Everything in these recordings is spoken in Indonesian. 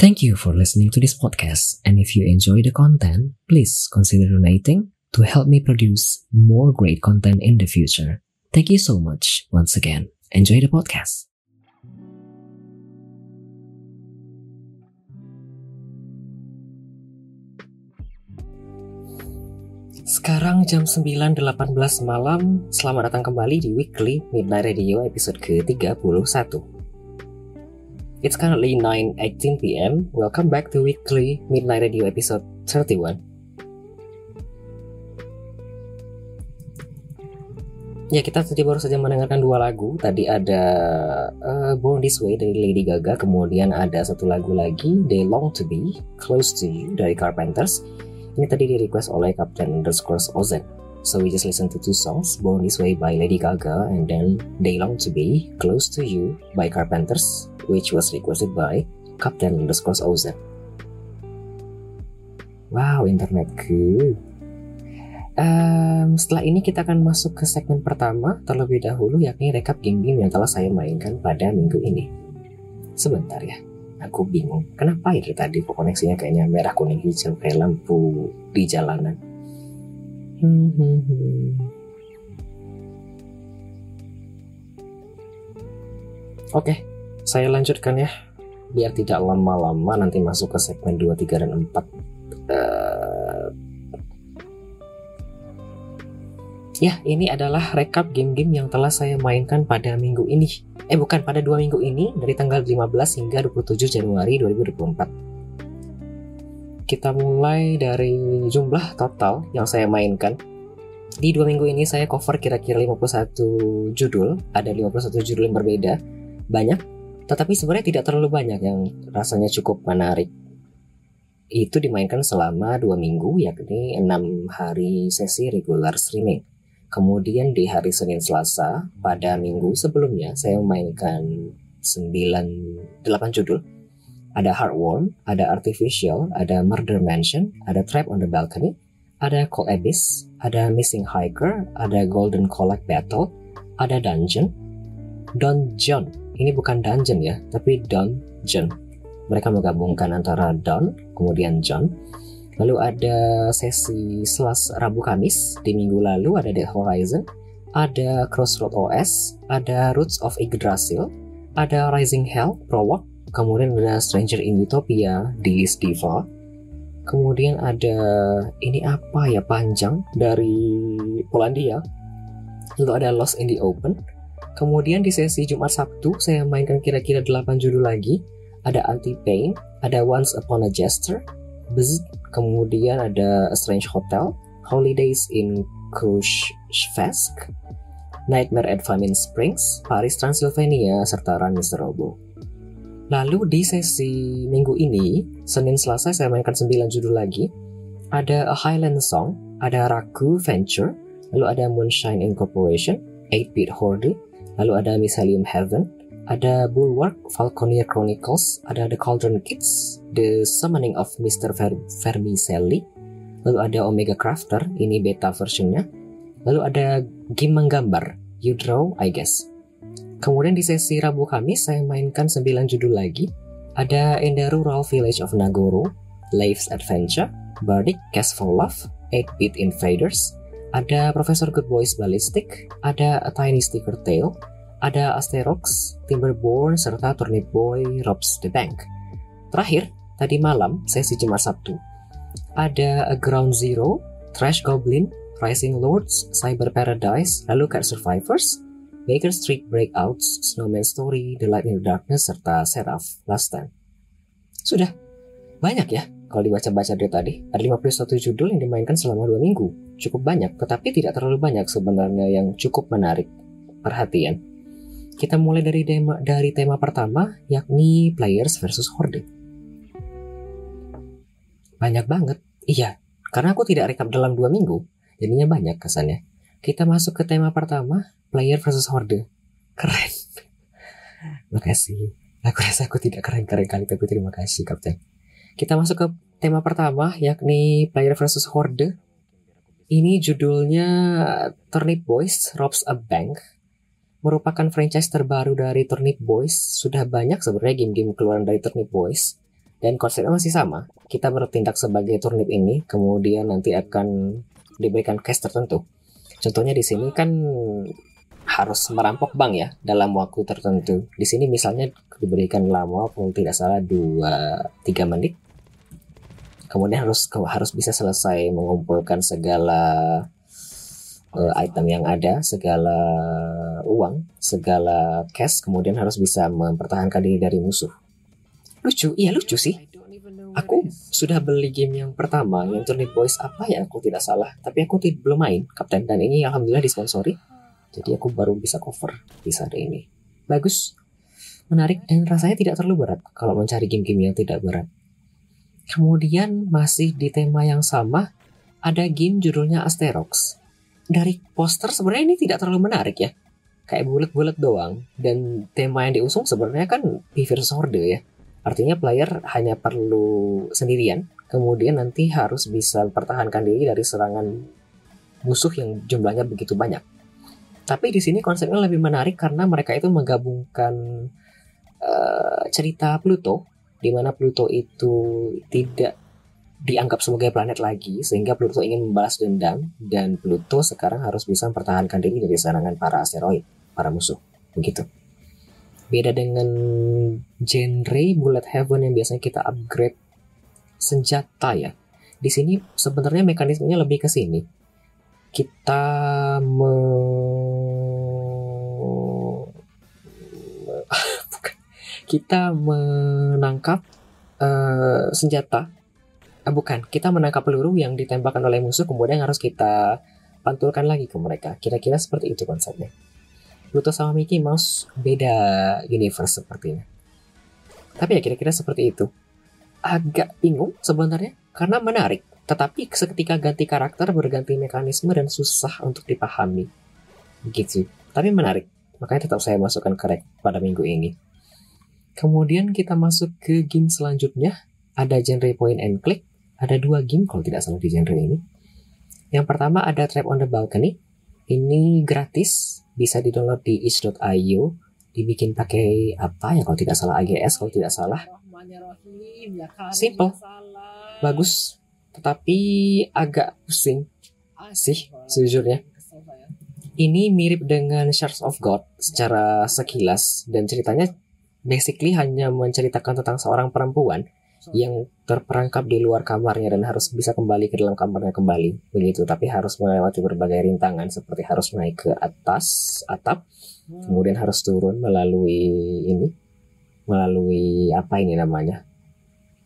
Thank you for listening to this podcast, and if you enjoy the content, please consider donating to help me produce more great content in the future. Thank you so much once again. Enjoy the podcast. Sekarang jam 9.18 malam, selamat datang kembali di Weekly Midnight Radio episode ke-31. It's currently 9:18 p.m. Welcome back to Weekly Midnight Radio episode 31. Ya kita tadi baru saja mendengarkan dua lagu. Tadi ada uh, Born This Way dari Lady Gaga, kemudian ada satu lagu lagi They Long to Be Close to You dari Carpenters. Ini tadi di request oleh Captain underscore Ozen. So we just listen to two songs, Born This Way by Lady Gaga and then They Long to Be Close to You by Carpenters which was requested by Captain underscore Ozen. Wow, internetku. Um, setelah ini kita akan masuk ke segmen pertama terlebih dahulu yakni rekap game-game yang telah saya mainkan pada minggu ini. Sebentar ya, aku bingung. Kenapa ya tadi kok koneksinya kayaknya merah kuning hijau kayak lampu di jalanan. Hmm, hmm, hmm. Oke, okay, saya lanjutkan ya biar tidak lama-lama nanti masuk ke segmen 2, 3, dan 4 uh, eh, Ya, ini adalah rekap game-game yang telah saya mainkan pada minggu ini. Eh, bukan, pada dua minggu ini, dari tanggal 15 hingga 27 Januari 2024. Kita mulai dari jumlah total yang saya mainkan. Di dua minggu ini saya cover kira-kira 51 judul, ada 51 judul yang berbeda. Banyak, tetapi sebenarnya tidak terlalu banyak yang rasanya cukup menarik. Itu dimainkan selama dua minggu, yakni enam hari sesi regular streaming. Kemudian di hari Senin Selasa, pada minggu sebelumnya, saya memainkan 9, 8 judul. Ada Heartworm, ada Artificial, ada Murder Mansion, ada Trap on the Balcony, ada Cold Abyss, ada Missing Hiker, ada Golden Collect Battle, ada Dungeon, Dungeon ini bukan dungeon ya, tapi dungeon. Mereka menggabungkan antara Don, kemudian John. Lalu ada sesi Selas Rabu Kamis di minggu lalu ada Dead Horizon, ada Crossroad OS, ada Roots of Yggdrasil, ada Rising Hell Prologue, kemudian ada Stranger in Utopia di Diva, kemudian ada ini apa ya panjang dari Polandia, lalu ada Lost in the Open, Kemudian di sesi Jumat Sabtu saya mainkan kira-kira 8 judul lagi. Ada Anti-Pain, ada Once Upon a Jester, Bzz, kemudian ada A Strange Hotel, Holidays in Krushvesk, Nightmare at Famine Springs, Paris Transylvania, serta Run Mr. Robo. Lalu di sesi minggu ini, Senin Selasa saya mainkan 9 judul lagi. Ada A Highland Song, ada Raku Venture, lalu ada Moonshine Incorporation, 8-Bit Horde, lalu ada Miselium Heaven, ada Bulwark, Falconeer Chronicles, ada The Cauldron Kids, The Summoning of Mr. Ver Vermicelli, lalu ada Omega Crafter, ini beta versionnya, lalu ada game menggambar, You Draw, I guess. Kemudian di sesi Rabu Kamis saya mainkan 9 judul lagi, ada In the Rural Village of Nagoro, Life's Adventure, Bardic Cast for Love, 8-Bit Invaders, ada Professor Good Boys Ballistic, ada A Tiny Sticker Tale, ada Asterox, Timberborn, serta Turnip Boy Robs the Bank. Terakhir, tadi malam, sesi Jumat Sabtu, ada A Ground Zero, Trash Goblin, Rising Lords, Cyber Paradise, lalu Cat Survivors, Baker Street Breakouts, Snowman Story, The Light in the Darkness, serta Seraph Last Time. Sudah, banyak ya kalau dibaca-baca dari tadi. Ada 51 judul yang dimainkan selama dua minggu. Cukup banyak, tetapi tidak terlalu banyak sebenarnya yang cukup menarik perhatian. Kita mulai dari tema, dari tema pertama, yakni Players versus Horde. Banyak banget. Iya, karena aku tidak rekap dalam dua minggu, jadinya banyak kesannya. Kita masuk ke tema pertama, player versus horde. Keren. Makasih. Aku rasa aku tidak keren-keren kali, tapi terima kasih, Kapten. Kita masuk ke tema pertama, yakni player versus horde. Ini judulnya Turnip Boys Robs a Bank. Merupakan franchise terbaru dari Turnip Boys. Sudah banyak sebenarnya game-game keluaran dari Turnip Boys. Dan konsepnya masih sama. Kita bertindak sebagai turnip ini, kemudian nanti akan diberikan cash tertentu. Contohnya di sini kan harus merampok bank ya dalam waktu tertentu. Di sini misalnya diberikan lama kalau tidak salah 2 3 menit. Kemudian harus harus bisa selesai mengumpulkan segala uh, item yang ada, segala uang, segala cash, kemudian harus bisa mempertahankan diri dari musuh. Lucu, iya lucu sih. Aku sudah beli game yang pertama, yang Turnip Boys apa ya aku tidak salah. Tapi aku tidak belum main, Kapten. Dan ini alhamdulillah disponsori. Jadi aku baru bisa cover di saat ini. Bagus, menarik, dan rasanya tidak terlalu berat kalau mencari game-game yang tidak berat. Kemudian masih di tema yang sama, ada game judulnya Asterox. Dari poster sebenarnya ini tidak terlalu menarik ya. Kayak bulat-bulat doang. Dan tema yang diusung sebenarnya kan Beaver Horde ya Artinya player hanya perlu sendirian, kemudian nanti harus bisa mempertahankan diri dari serangan musuh yang jumlahnya begitu banyak. Tapi di sini konsepnya lebih menarik karena mereka itu menggabungkan uh, cerita Pluto, di mana Pluto itu tidak dianggap sebagai planet lagi, sehingga Pluto ingin membalas dendam dan Pluto sekarang harus bisa mempertahankan diri dari serangan para asteroid, para musuh, begitu. Beda dengan genre Bullet Heaven yang biasanya kita upgrade senjata ya. Di sini sebenarnya mekanismenya lebih ke sini. Kita. Kita menangkap uh, senjata uh, bukan kita menangkap peluru yang ditembakkan oleh musuh kemudian harus kita pantulkan lagi ke mereka kira-kira seperti itu konsepnya Pluto sama Mickey Mouse beda universe sepertinya. Tapi ya kira-kira seperti itu. Agak bingung sebenarnya karena menarik, tetapi seketika ganti karakter berganti mekanisme dan susah untuk dipahami. Begitu. Tapi menarik, makanya tetap saya masukkan ke pada minggu ini. Kemudian kita masuk ke game selanjutnya. Ada genre point and click. Ada dua game kalau tidak salah di genre ini. Yang pertama ada Trap on the Balcony. Ini gratis. Bisa di-download di itch.io dibikin pakai apa ya kalau tidak salah? AGS kalau tidak salah. Simple. bagus. Tetapi agak pusing sih sejujurnya. Ini mirip dengan Shards of God secara sekilas. Dan ceritanya basically hanya menceritakan tentang seorang perempuan yang terperangkap di luar kamarnya dan harus bisa kembali ke dalam kamarnya kembali begitu. Tapi harus melewati berbagai rintangan seperti harus naik ke atas atap kemudian harus turun melalui ini melalui apa ini namanya?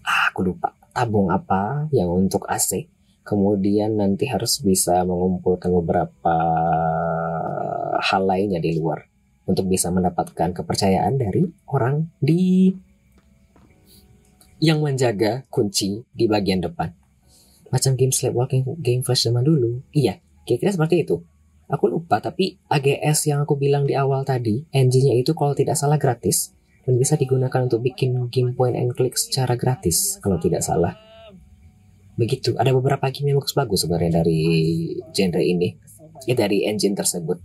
Ah, aku lupa. Tabung apa yang untuk AC kemudian nanti harus bisa mengumpulkan beberapa hal lainnya di luar untuk bisa mendapatkan kepercayaan dari orang di yang menjaga kunci di bagian depan. Macam game sleepwalking, game flash zaman dulu. Iya, kira-kira seperti itu. Aku lupa, tapi AGS yang aku bilang di awal tadi, engine-nya itu kalau tidak salah gratis, dan bisa digunakan untuk bikin game point and click secara gratis, kalau tidak salah. Begitu, ada beberapa game yang bagus-bagus sebenarnya dari genre ini, ya dari engine tersebut.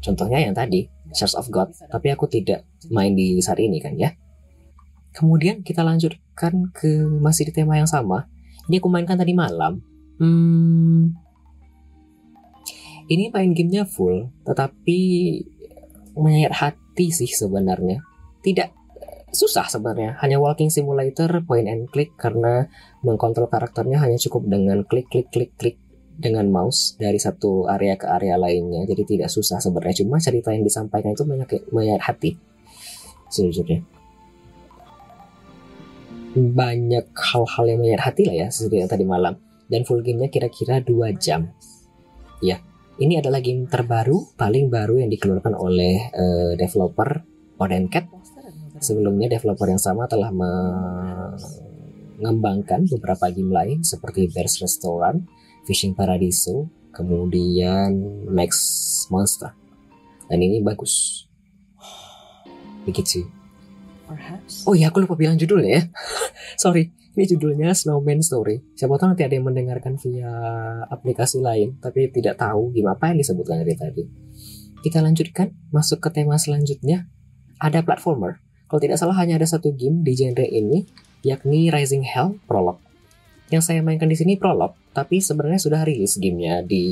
Contohnya yang tadi, Shards of God, tapi aku tidak main di saat ini kan ya. Kemudian kita lanjutkan ke masih di tema yang sama. Ini aku mainkan tadi malam. Hmm, ini main gamenya full, tetapi menyayat hati sih sebenarnya. Tidak susah sebenarnya, hanya walking simulator point and click karena mengkontrol karakternya hanya cukup dengan klik klik klik klik dengan mouse dari satu area ke area lainnya. Jadi tidak susah sebenarnya, cuma cerita yang disampaikan itu menyayat hati sejujurnya. Banyak hal-hal yang menyayat hati lah ya yang tadi malam. Dan full gamenya kira-kira 2 jam. Ya ini adalah game terbaru paling baru yang dikeluarkan oleh uh, developer Cat. Sebelumnya developer yang sama telah mengembangkan beberapa game lain seperti Bears Restaurant, Fishing Paradiso, kemudian Max Monster. Dan ini bagus. Begitu. Oh iya, aku lupa bilang judulnya ya. Sorry, ini judulnya Snowman Story. Siapa tahu nanti ada yang mendengarkan via aplikasi lain, tapi tidak tahu gimana apa yang disebutkan dari tadi. Kita lanjutkan, masuk ke tema selanjutnya. Ada platformer. Kalau tidak salah hanya ada satu game di genre ini, yakni Rising Hell Prologue. Yang saya mainkan di sini Prologue, tapi sebenarnya sudah rilis gamenya di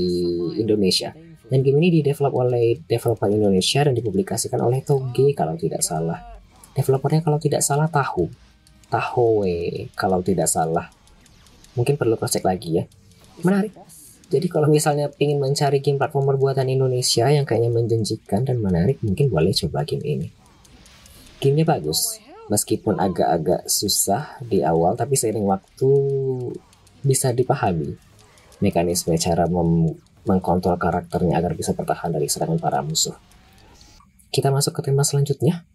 Indonesia. Dan game ini didevelop oleh developer Indonesia dan dipublikasikan oleh Toge kalau tidak salah. Developernya kalau tidak salah tahu. Tahoe kalau tidak salah. Mungkin perlu cross check lagi ya. Menarik. Jadi kalau misalnya ingin mencari game platformer buatan Indonesia yang kayaknya menjanjikan dan menarik, mungkin boleh coba game ini. Gamenya bagus, meskipun agak-agak susah di awal, tapi seiring waktu bisa dipahami mekanisme cara mengkontrol karakternya agar bisa bertahan dari serangan para musuh. Kita masuk ke tema selanjutnya.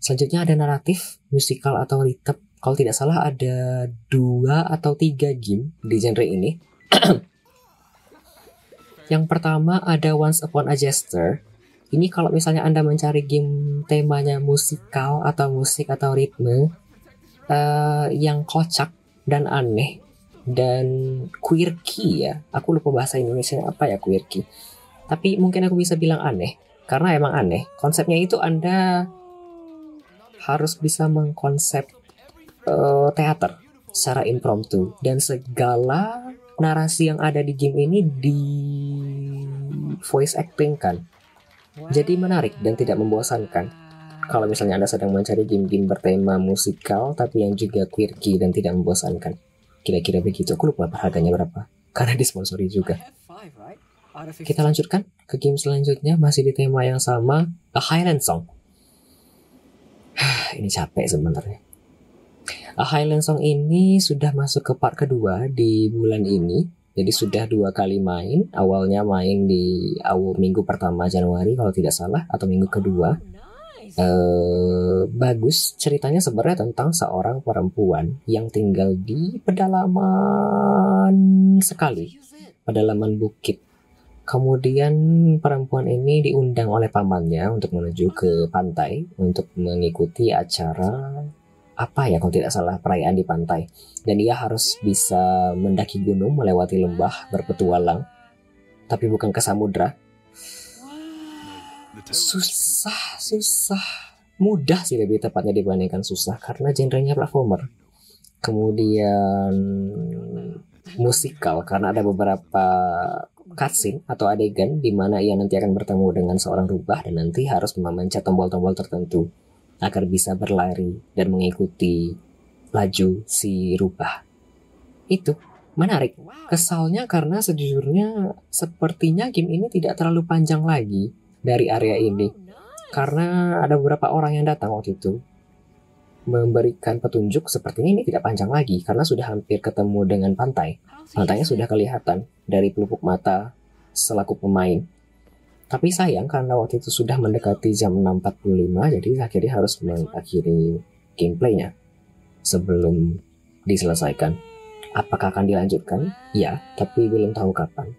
Selanjutnya ada naratif, musikal atau rhythm. Kalau tidak salah ada dua atau tiga game di genre ini. Yang pertama ada Once Upon a Jester. Ini kalau misalnya Anda mencari game temanya musikal atau musik atau ritme uh, yang kocak dan aneh dan quirky ya. Aku lupa bahasa Indonesia apa ya quirky. Tapi mungkin aku bisa bilang aneh karena emang aneh. Konsepnya itu Anda harus bisa mengkonsep uh, teater secara impromptu dan segala narasi yang ada di game ini di voice acting kan. Jadi menarik dan tidak membosankan. Kalau misalnya Anda sedang mencari game-game bertema musikal tapi yang juga quirky dan tidak membosankan. Kira-kira begitu. Aku lupa harganya berapa. Karena disponsori juga. Kita lanjutkan ke game selanjutnya masih di tema yang sama, A Highland Song. Ini capek sebenarnya. A Highland Song ini sudah masuk ke part kedua di bulan ini. Jadi sudah dua kali main. Awalnya main di awal minggu pertama Januari kalau tidak salah atau minggu kedua. Uh, bagus ceritanya sebenarnya tentang seorang perempuan yang tinggal di pedalaman sekali, pedalaman bukit. Kemudian perempuan ini diundang oleh pamannya untuk menuju ke pantai untuk mengikuti acara apa ya kalau tidak salah perayaan di pantai. Dan dia harus bisa mendaki gunung melewati lembah berpetualang. Tapi bukan ke samudra susah susah. Mudah sih lebih tepatnya dibandingkan susah karena genrenya platformer. Kemudian musikal karena ada beberapa cutscene atau adegan di mana ia nanti akan bertemu dengan seorang rubah dan nanti harus memencet tombol-tombol tertentu agar bisa berlari dan mengikuti laju si rubah. Itu menarik. Kesalnya karena sejujurnya sepertinya game ini tidak terlalu panjang lagi dari area ini. Karena ada beberapa orang yang datang waktu itu memberikan petunjuk sepertinya ini tidak panjang lagi karena sudah hampir ketemu dengan pantai. Pantainya sudah kelihatan dari pelupuk mata selaku pemain. Tapi sayang karena waktu itu sudah mendekati jam 6.45 jadi akhirnya harus mengakhiri gameplaynya sebelum diselesaikan. Apakah akan dilanjutkan? Ya, tapi belum tahu kapan.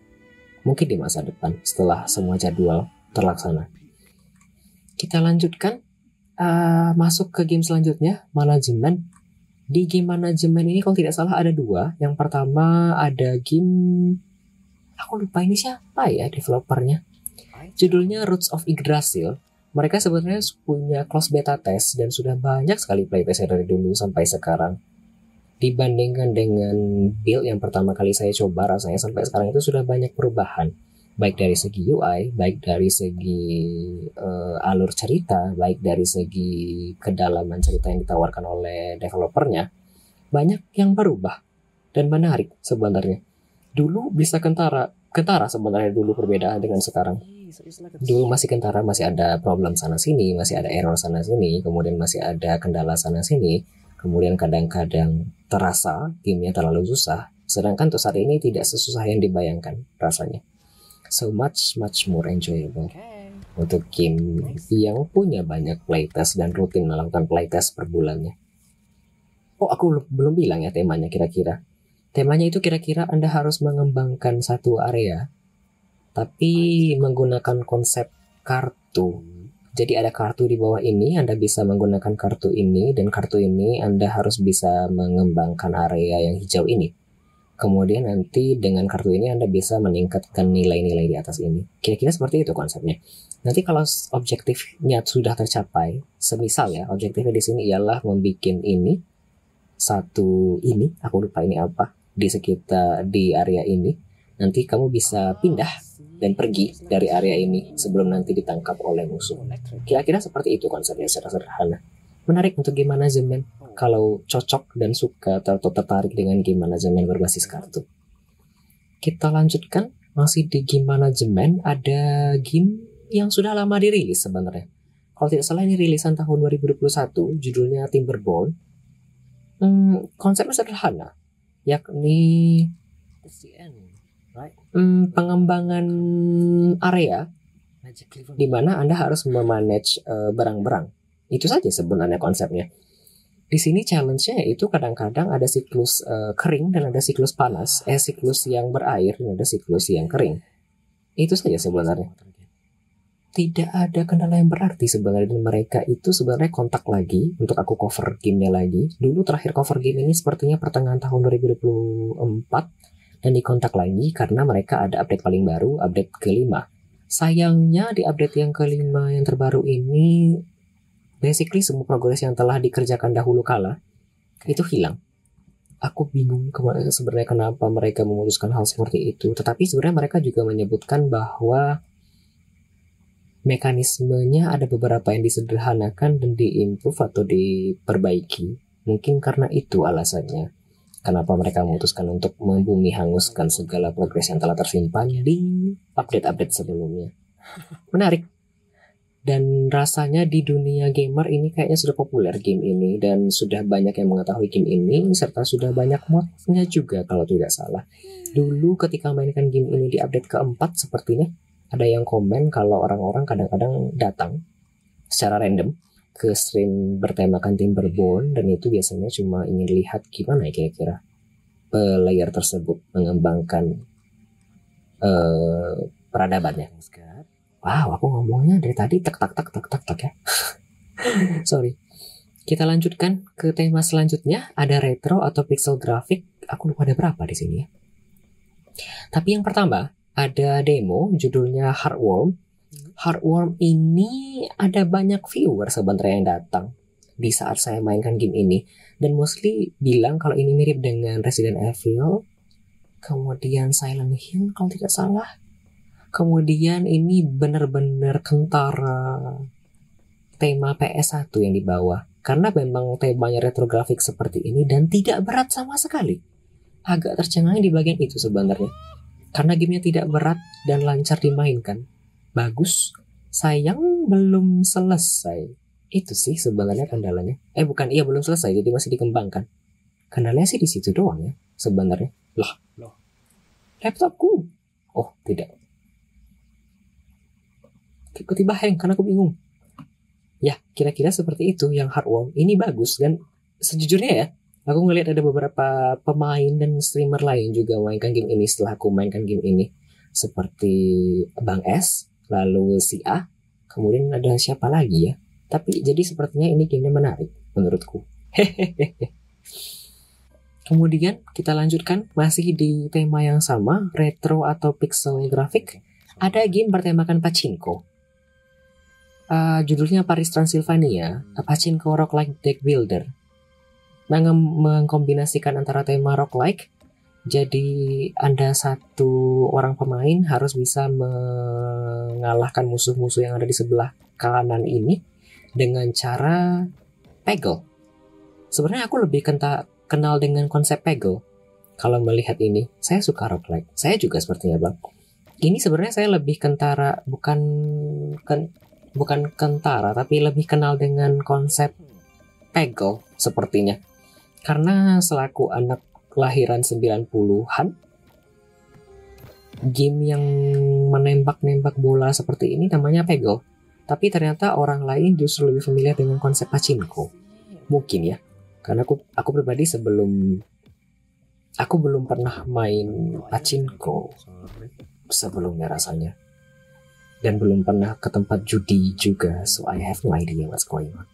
Mungkin di masa depan setelah semua jadwal terlaksana. Kita lanjutkan uh, masuk ke game selanjutnya, manajemen. Di game manajemen ini kalau tidak salah ada dua. Yang pertama ada game aku lupa ini siapa ya developernya Judulnya Roots of Yggdrasil. Mereka sebenarnya punya close beta test dan sudah banyak sekali playtest dari dulu sampai sekarang. Dibandingkan dengan build yang pertama kali saya coba, rasanya sampai sekarang itu sudah banyak perubahan. Baik dari segi UI, baik dari segi uh, alur cerita, baik dari segi kedalaman cerita yang ditawarkan oleh developernya. Banyak yang berubah dan menarik sebenarnya. Dulu bisa kentara, kentara sebenarnya dulu perbedaan dengan sekarang dulu masih kentara masih ada problem sana sini masih ada error sana sini kemudian masih ada kendala sana sini kemudian kadang-kadang terasa gamenya terlalu susah sedangkan untuk saat ini tidak sesusah yang dibayangkan rasanya so much much more enjoyable untuk game yang punya banyak playtest dan rutin melakukan playtest per bulannya Oh, aku belum bilang ya temanya kira-kira. Temanya itu kira-kira Anda harus mengembangkan satu area, tapi menggunakan konsep kartu. Jadi ada kartu di bawah ini, Anda bisa menggunakan kartu ini, dan kartu ini Anda harus bisa mengembangkan area yang hijau ini. Kemudian nanti dengan kartu ini Anda bisa meningkatkan nilai-nilai di atas ini. Kira-kira seperti itu konsepnya. Nanti kalau objektifnya sudah tercapai, semisal ya, objektifnya di sini ialah membuat ini, satu ini, aku lupa ini apa, di sekitar di area ini, nanti kamu bisa pindah dan pergi dari area ini sebelum nanti ditangkap oleh musuh. Kira-kira seperti itu konsepnya secara sederhana. Menarik untuk gimana zaman kalau cocok dan suka atau tertarik dengan gimana zaman berbasis kartu. Kita lanjutkan masih di gimana zaman ada game yang sudah lama dirilis sebenarnya. Kalau tidak salah ini rilisan tahun 2021, judulnya Timberborn. Hmm, konsepnya sederhana, yakni hmm, pengembangan area di mana Anda harus memanage uh, barang-barang. Itu saja sebenarnya konsepnya. Di sini challenge-nya itu kadang-kadang ada siklus uh, kering dan ada siklus panas, eh siklus yang berair dan ada siklus yang kering. Itu saja sebenarnya. Tidak ada kendala yang berarti sebenarnya dan mereka itu sebenarnya kontak lagi untuk aku cover gamenya lagi. Dulu terakhir cover game ini sepertinya pertengahan tahun 2024 dan dikontak lagi karena mereka ada update paling baru, update kelima. Sayangnya di update yang kelima yang terbaru ini, basically semua progres yang telah dikerjakan dahulu kala itu hilang. Aku bingung ke mana sebenarnya kenapa mereka memutuskan hal seperti itu. Tetapi sebenarnya mereka juga menyebutkan bahwa mekanismenya ada beberapa yang disederhanakan dan diimprove atau diperbaiki. Mungkin karena itu alasannya kenapa mereka memutuskan untuk membumi hanguskan segala progres yang telah tersimpan di update-update sebelumnya. Menarik. Dan rasanya di dunia gamer ini kayaknya sudah populer game ini dan sudah banyak yang mengetahui game ini serta sudah banyak modnya juga kalau tidak salah. Dulu ketika mainkan game ini di update keempat sepertinya ada yang komen kalau orang-orang kadang-kadang datang secara random ke stream bertemakan Timberborn dan itu biasanya cuma ingin lihat gimana ya kira-kira player tersebut mengembangkan uh, peradabannya. Wow, aku ngomongnya dari tadi tak tak tak tak tak tak ya. Sorry. Kita lanjutkan ke tema selanjutnya. Ada retro atau pixel grafik. Aku lupa ada berapa di sini ya. Tapi yang pertama ada demo judulnya Heartworm Heartworm ini ada banyak viewer sebenarnya yang datang di saat saya mainkan game ini dan mostly bilang kalau ini mirip dengan Resident Evil kemudian Silent Hill kalau tidak salah kemudian ini benar-benar kentara tema PS1 yang dibawa karena memang temanya retro grafik seperti ini dan tidak berat sama sekali agak tercengang di bagian itu sebenarnya karena gamenya tidak berat dan lancar dimainkan bagus, sayang belum selesai. Itu sih sebenarnya kendalanya. Eh bukan, iya belum selesai, jadi masih dikembangkan. Kendalanya sih di situ doang ya, sebenarnya. Lah, loh. Laptopku. Oh, tidak. Tiba-tiba hang karena aku bingung. Ya, kira-kira seperti itu yang hardware. Ini bagus dan sejujurnya ya, aku ngelihat ada beberapa pemain dan streamer lain juga mainkan game ini setelah aku mainkan game ini. Seperti Bang S, lalu si A, kemudian ada siapa lagi ya? Tapi jadi sepertinya ini gamenya menarik menurutku. Hehehe. Kemudian kita lanjutkan masih di tema yang sama, retro atau pixel grafik. Ada game bertemakan pachinko. Uh, judulnya Paris Transylvania, A Pachinko Roguelike Deck Builder. Meng mengkombinasikan antara tema roguelike jadi Anda satu orang pemain harus bisa mengalahkan musuh-musuh yang ada di sebelah kanan ini dengan cara pegel. Sebenarnya aku lebih kenta, kenal dengan konsep pegel. Kalau melihat ini, saya suka roguelike. Saya juga sepertinya bang. Ini sebenarnya saya lebih kentara, bukan bukan kentara, tapi lebih kenal dengan konsep pegel sepertinya. Karena selaku anak kelahiran 90-an game yang menembak-nembak bola seperti ini namanya pegel. Tapi ternyata orang lain justru lebih familiar dengan konsep pachinko. Mungkin ya. karena aku aku pribadi sebelum aku belum pernah main pachinko sebelumnya rasanya dan belum pernah ke tempat judi juga so I have no idea what's going on.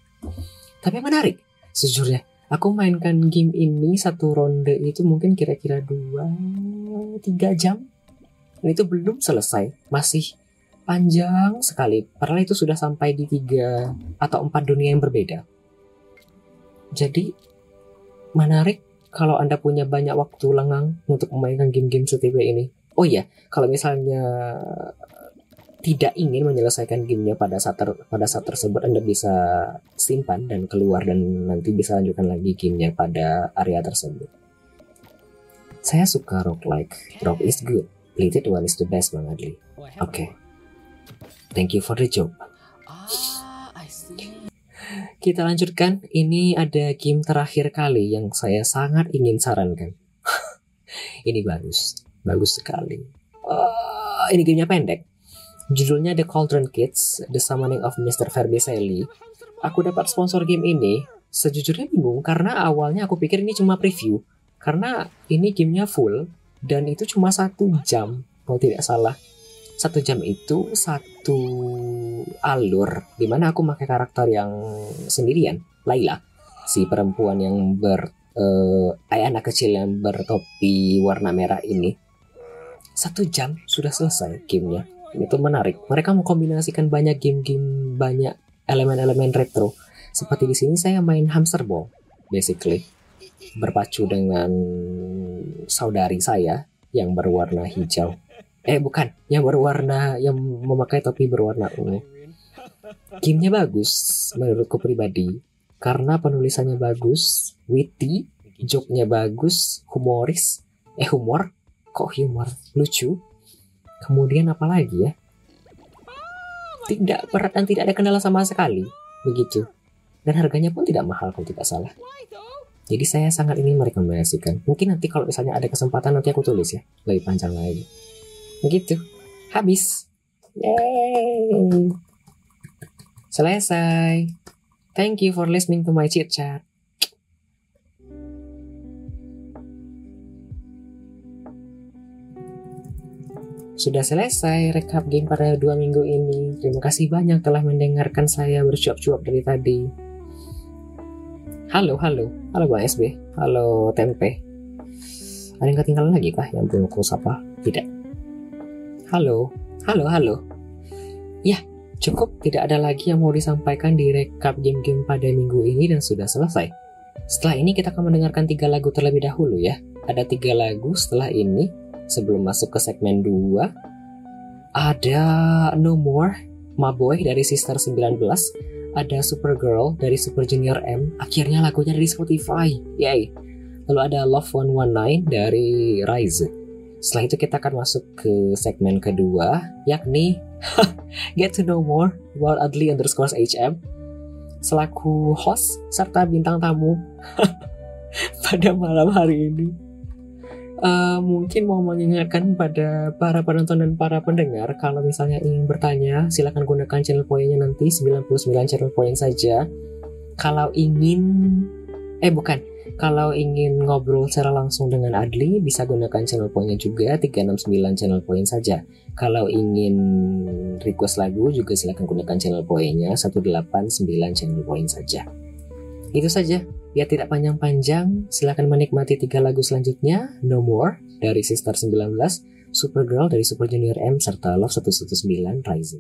Tapi menarik sejujurnya aku mainkan game ini satu ronde itu mungkin kira-kira dua tiga jam. Dan itu belum selesai masih panjang sekali. Padahal itu sudah sampai di tiga atau empat dunia yang berbeda. Jadi menarik kalau anda punya banyak waktu lengang untuk memainkan game-game seperti ini. Oh iya kalau misalnya tidak ingin menyelesaikan gamenya pada saat ter, pada saat tersebut Anda bisa simpan dan keluar dan nanti bisa lanjutkan lagi gamenya pada area tersebut. Saya suka rock like, rock is good, plated one is the best Bang Adli. Oke, okay. thank you for the job. Kita lanjutkan. Ini ada game terakhir kali yang saya sangat ingin sarankan. ini bagus, bagus sekali. Uh, ini gamenya pendek Judulnya The Cauldron Kids, The Summoning of Mr. Vermicelli. Aku dapat sponsor game ini, sejujurnya bingung karena awalnya aku pikir ini cuma preview. Karena ini gamenya full, dan itu cuma satu jam, kalau tidak salah. Satu jam itu satu alur, di mana aku pakai karakter yang sendirian, Laila. Si perempuan yang ber... Uh, anak kecil yang bertopi warna merah ini. Satu jam sudah selesai gamenya itu menarik. Mereka mengkombinasikan banyak game-game, banyak elemen-elemen retro. Seperti di sini saya main hamster ball, basically berpacu dengan saudari saya yang berwarna hijau. Eh bukan, yang berwarna yang memakai topi berwarna ungu. Gamenya bagus menurutku pribadi karena penulisannya bagus, witty, joke-nya bagus, humoris, eh humor, kok humor, lucu, Kemudian apa lagi ya? Tidak berat dan tidak ada kendala sama sekali. Begitu. Dan harganya pun tidak mahal kalau tidak salah. Jadi saya sangat ingin merekomendasikan. Mungkin nanti kalau misalnya ada kesempatan nanti aku tulis ya. Lebih panjang lagi. Begitu. Habis. Yay. Selesai. Thank you for listening to my chat. Sudah selesai rekap game pada dua minggu ini. Terima kasih banyak telah mendengarkan saya bercuap-cuap dari tadi. Halo, halo. Halo Bang SB. Halo Tempe. Ada yang ketinggalan lagi kah yang belum aku sapa? Tidak. Halo. Halo, halo. Ya, cukup. Tidak ada lagi yang mau disampaikan di rekap game-game pada minggu ini dan sudah selesai. Setelah ini kita akan mendengarkan tiga lagu terlebih dahulu ya. Ada tiga lagu setelah ini sebelum masuk ke segmen 2 ada No More My Boy dari Sister 19 ada Supergirl dari Super Junior M akhirnya lagunya dari Spotify yay. Lalu ada Love 119 dari Rise. Setelah itu kita akan masuk ke segmen kedua yakni Get to Know More about Adli underscore HM selaku host serta bintang tamu pada malam hari ini uh, mungkin mau mengingatkan pada para penonton dan para pendengar kalau misalnya ingin bertanya silahkan gunakan channel poinnya nanti 99 channel point saja. Kalau ingin eh bukan. Kalau ingin ngobrol secara langsung dengan Adli bisa gunakan channel poinnya juga 369 channel point saja. Kalau ingin request lagu juga silahkan gunakan channel poinnya 189 channel point saja. Itu saja Biar tidak panjang-panjang, silahkan menikmati tiga lagu selanjutnya, No More dari Sister 19, Supergirl dari Super Junior M, serta Love 119 Rising.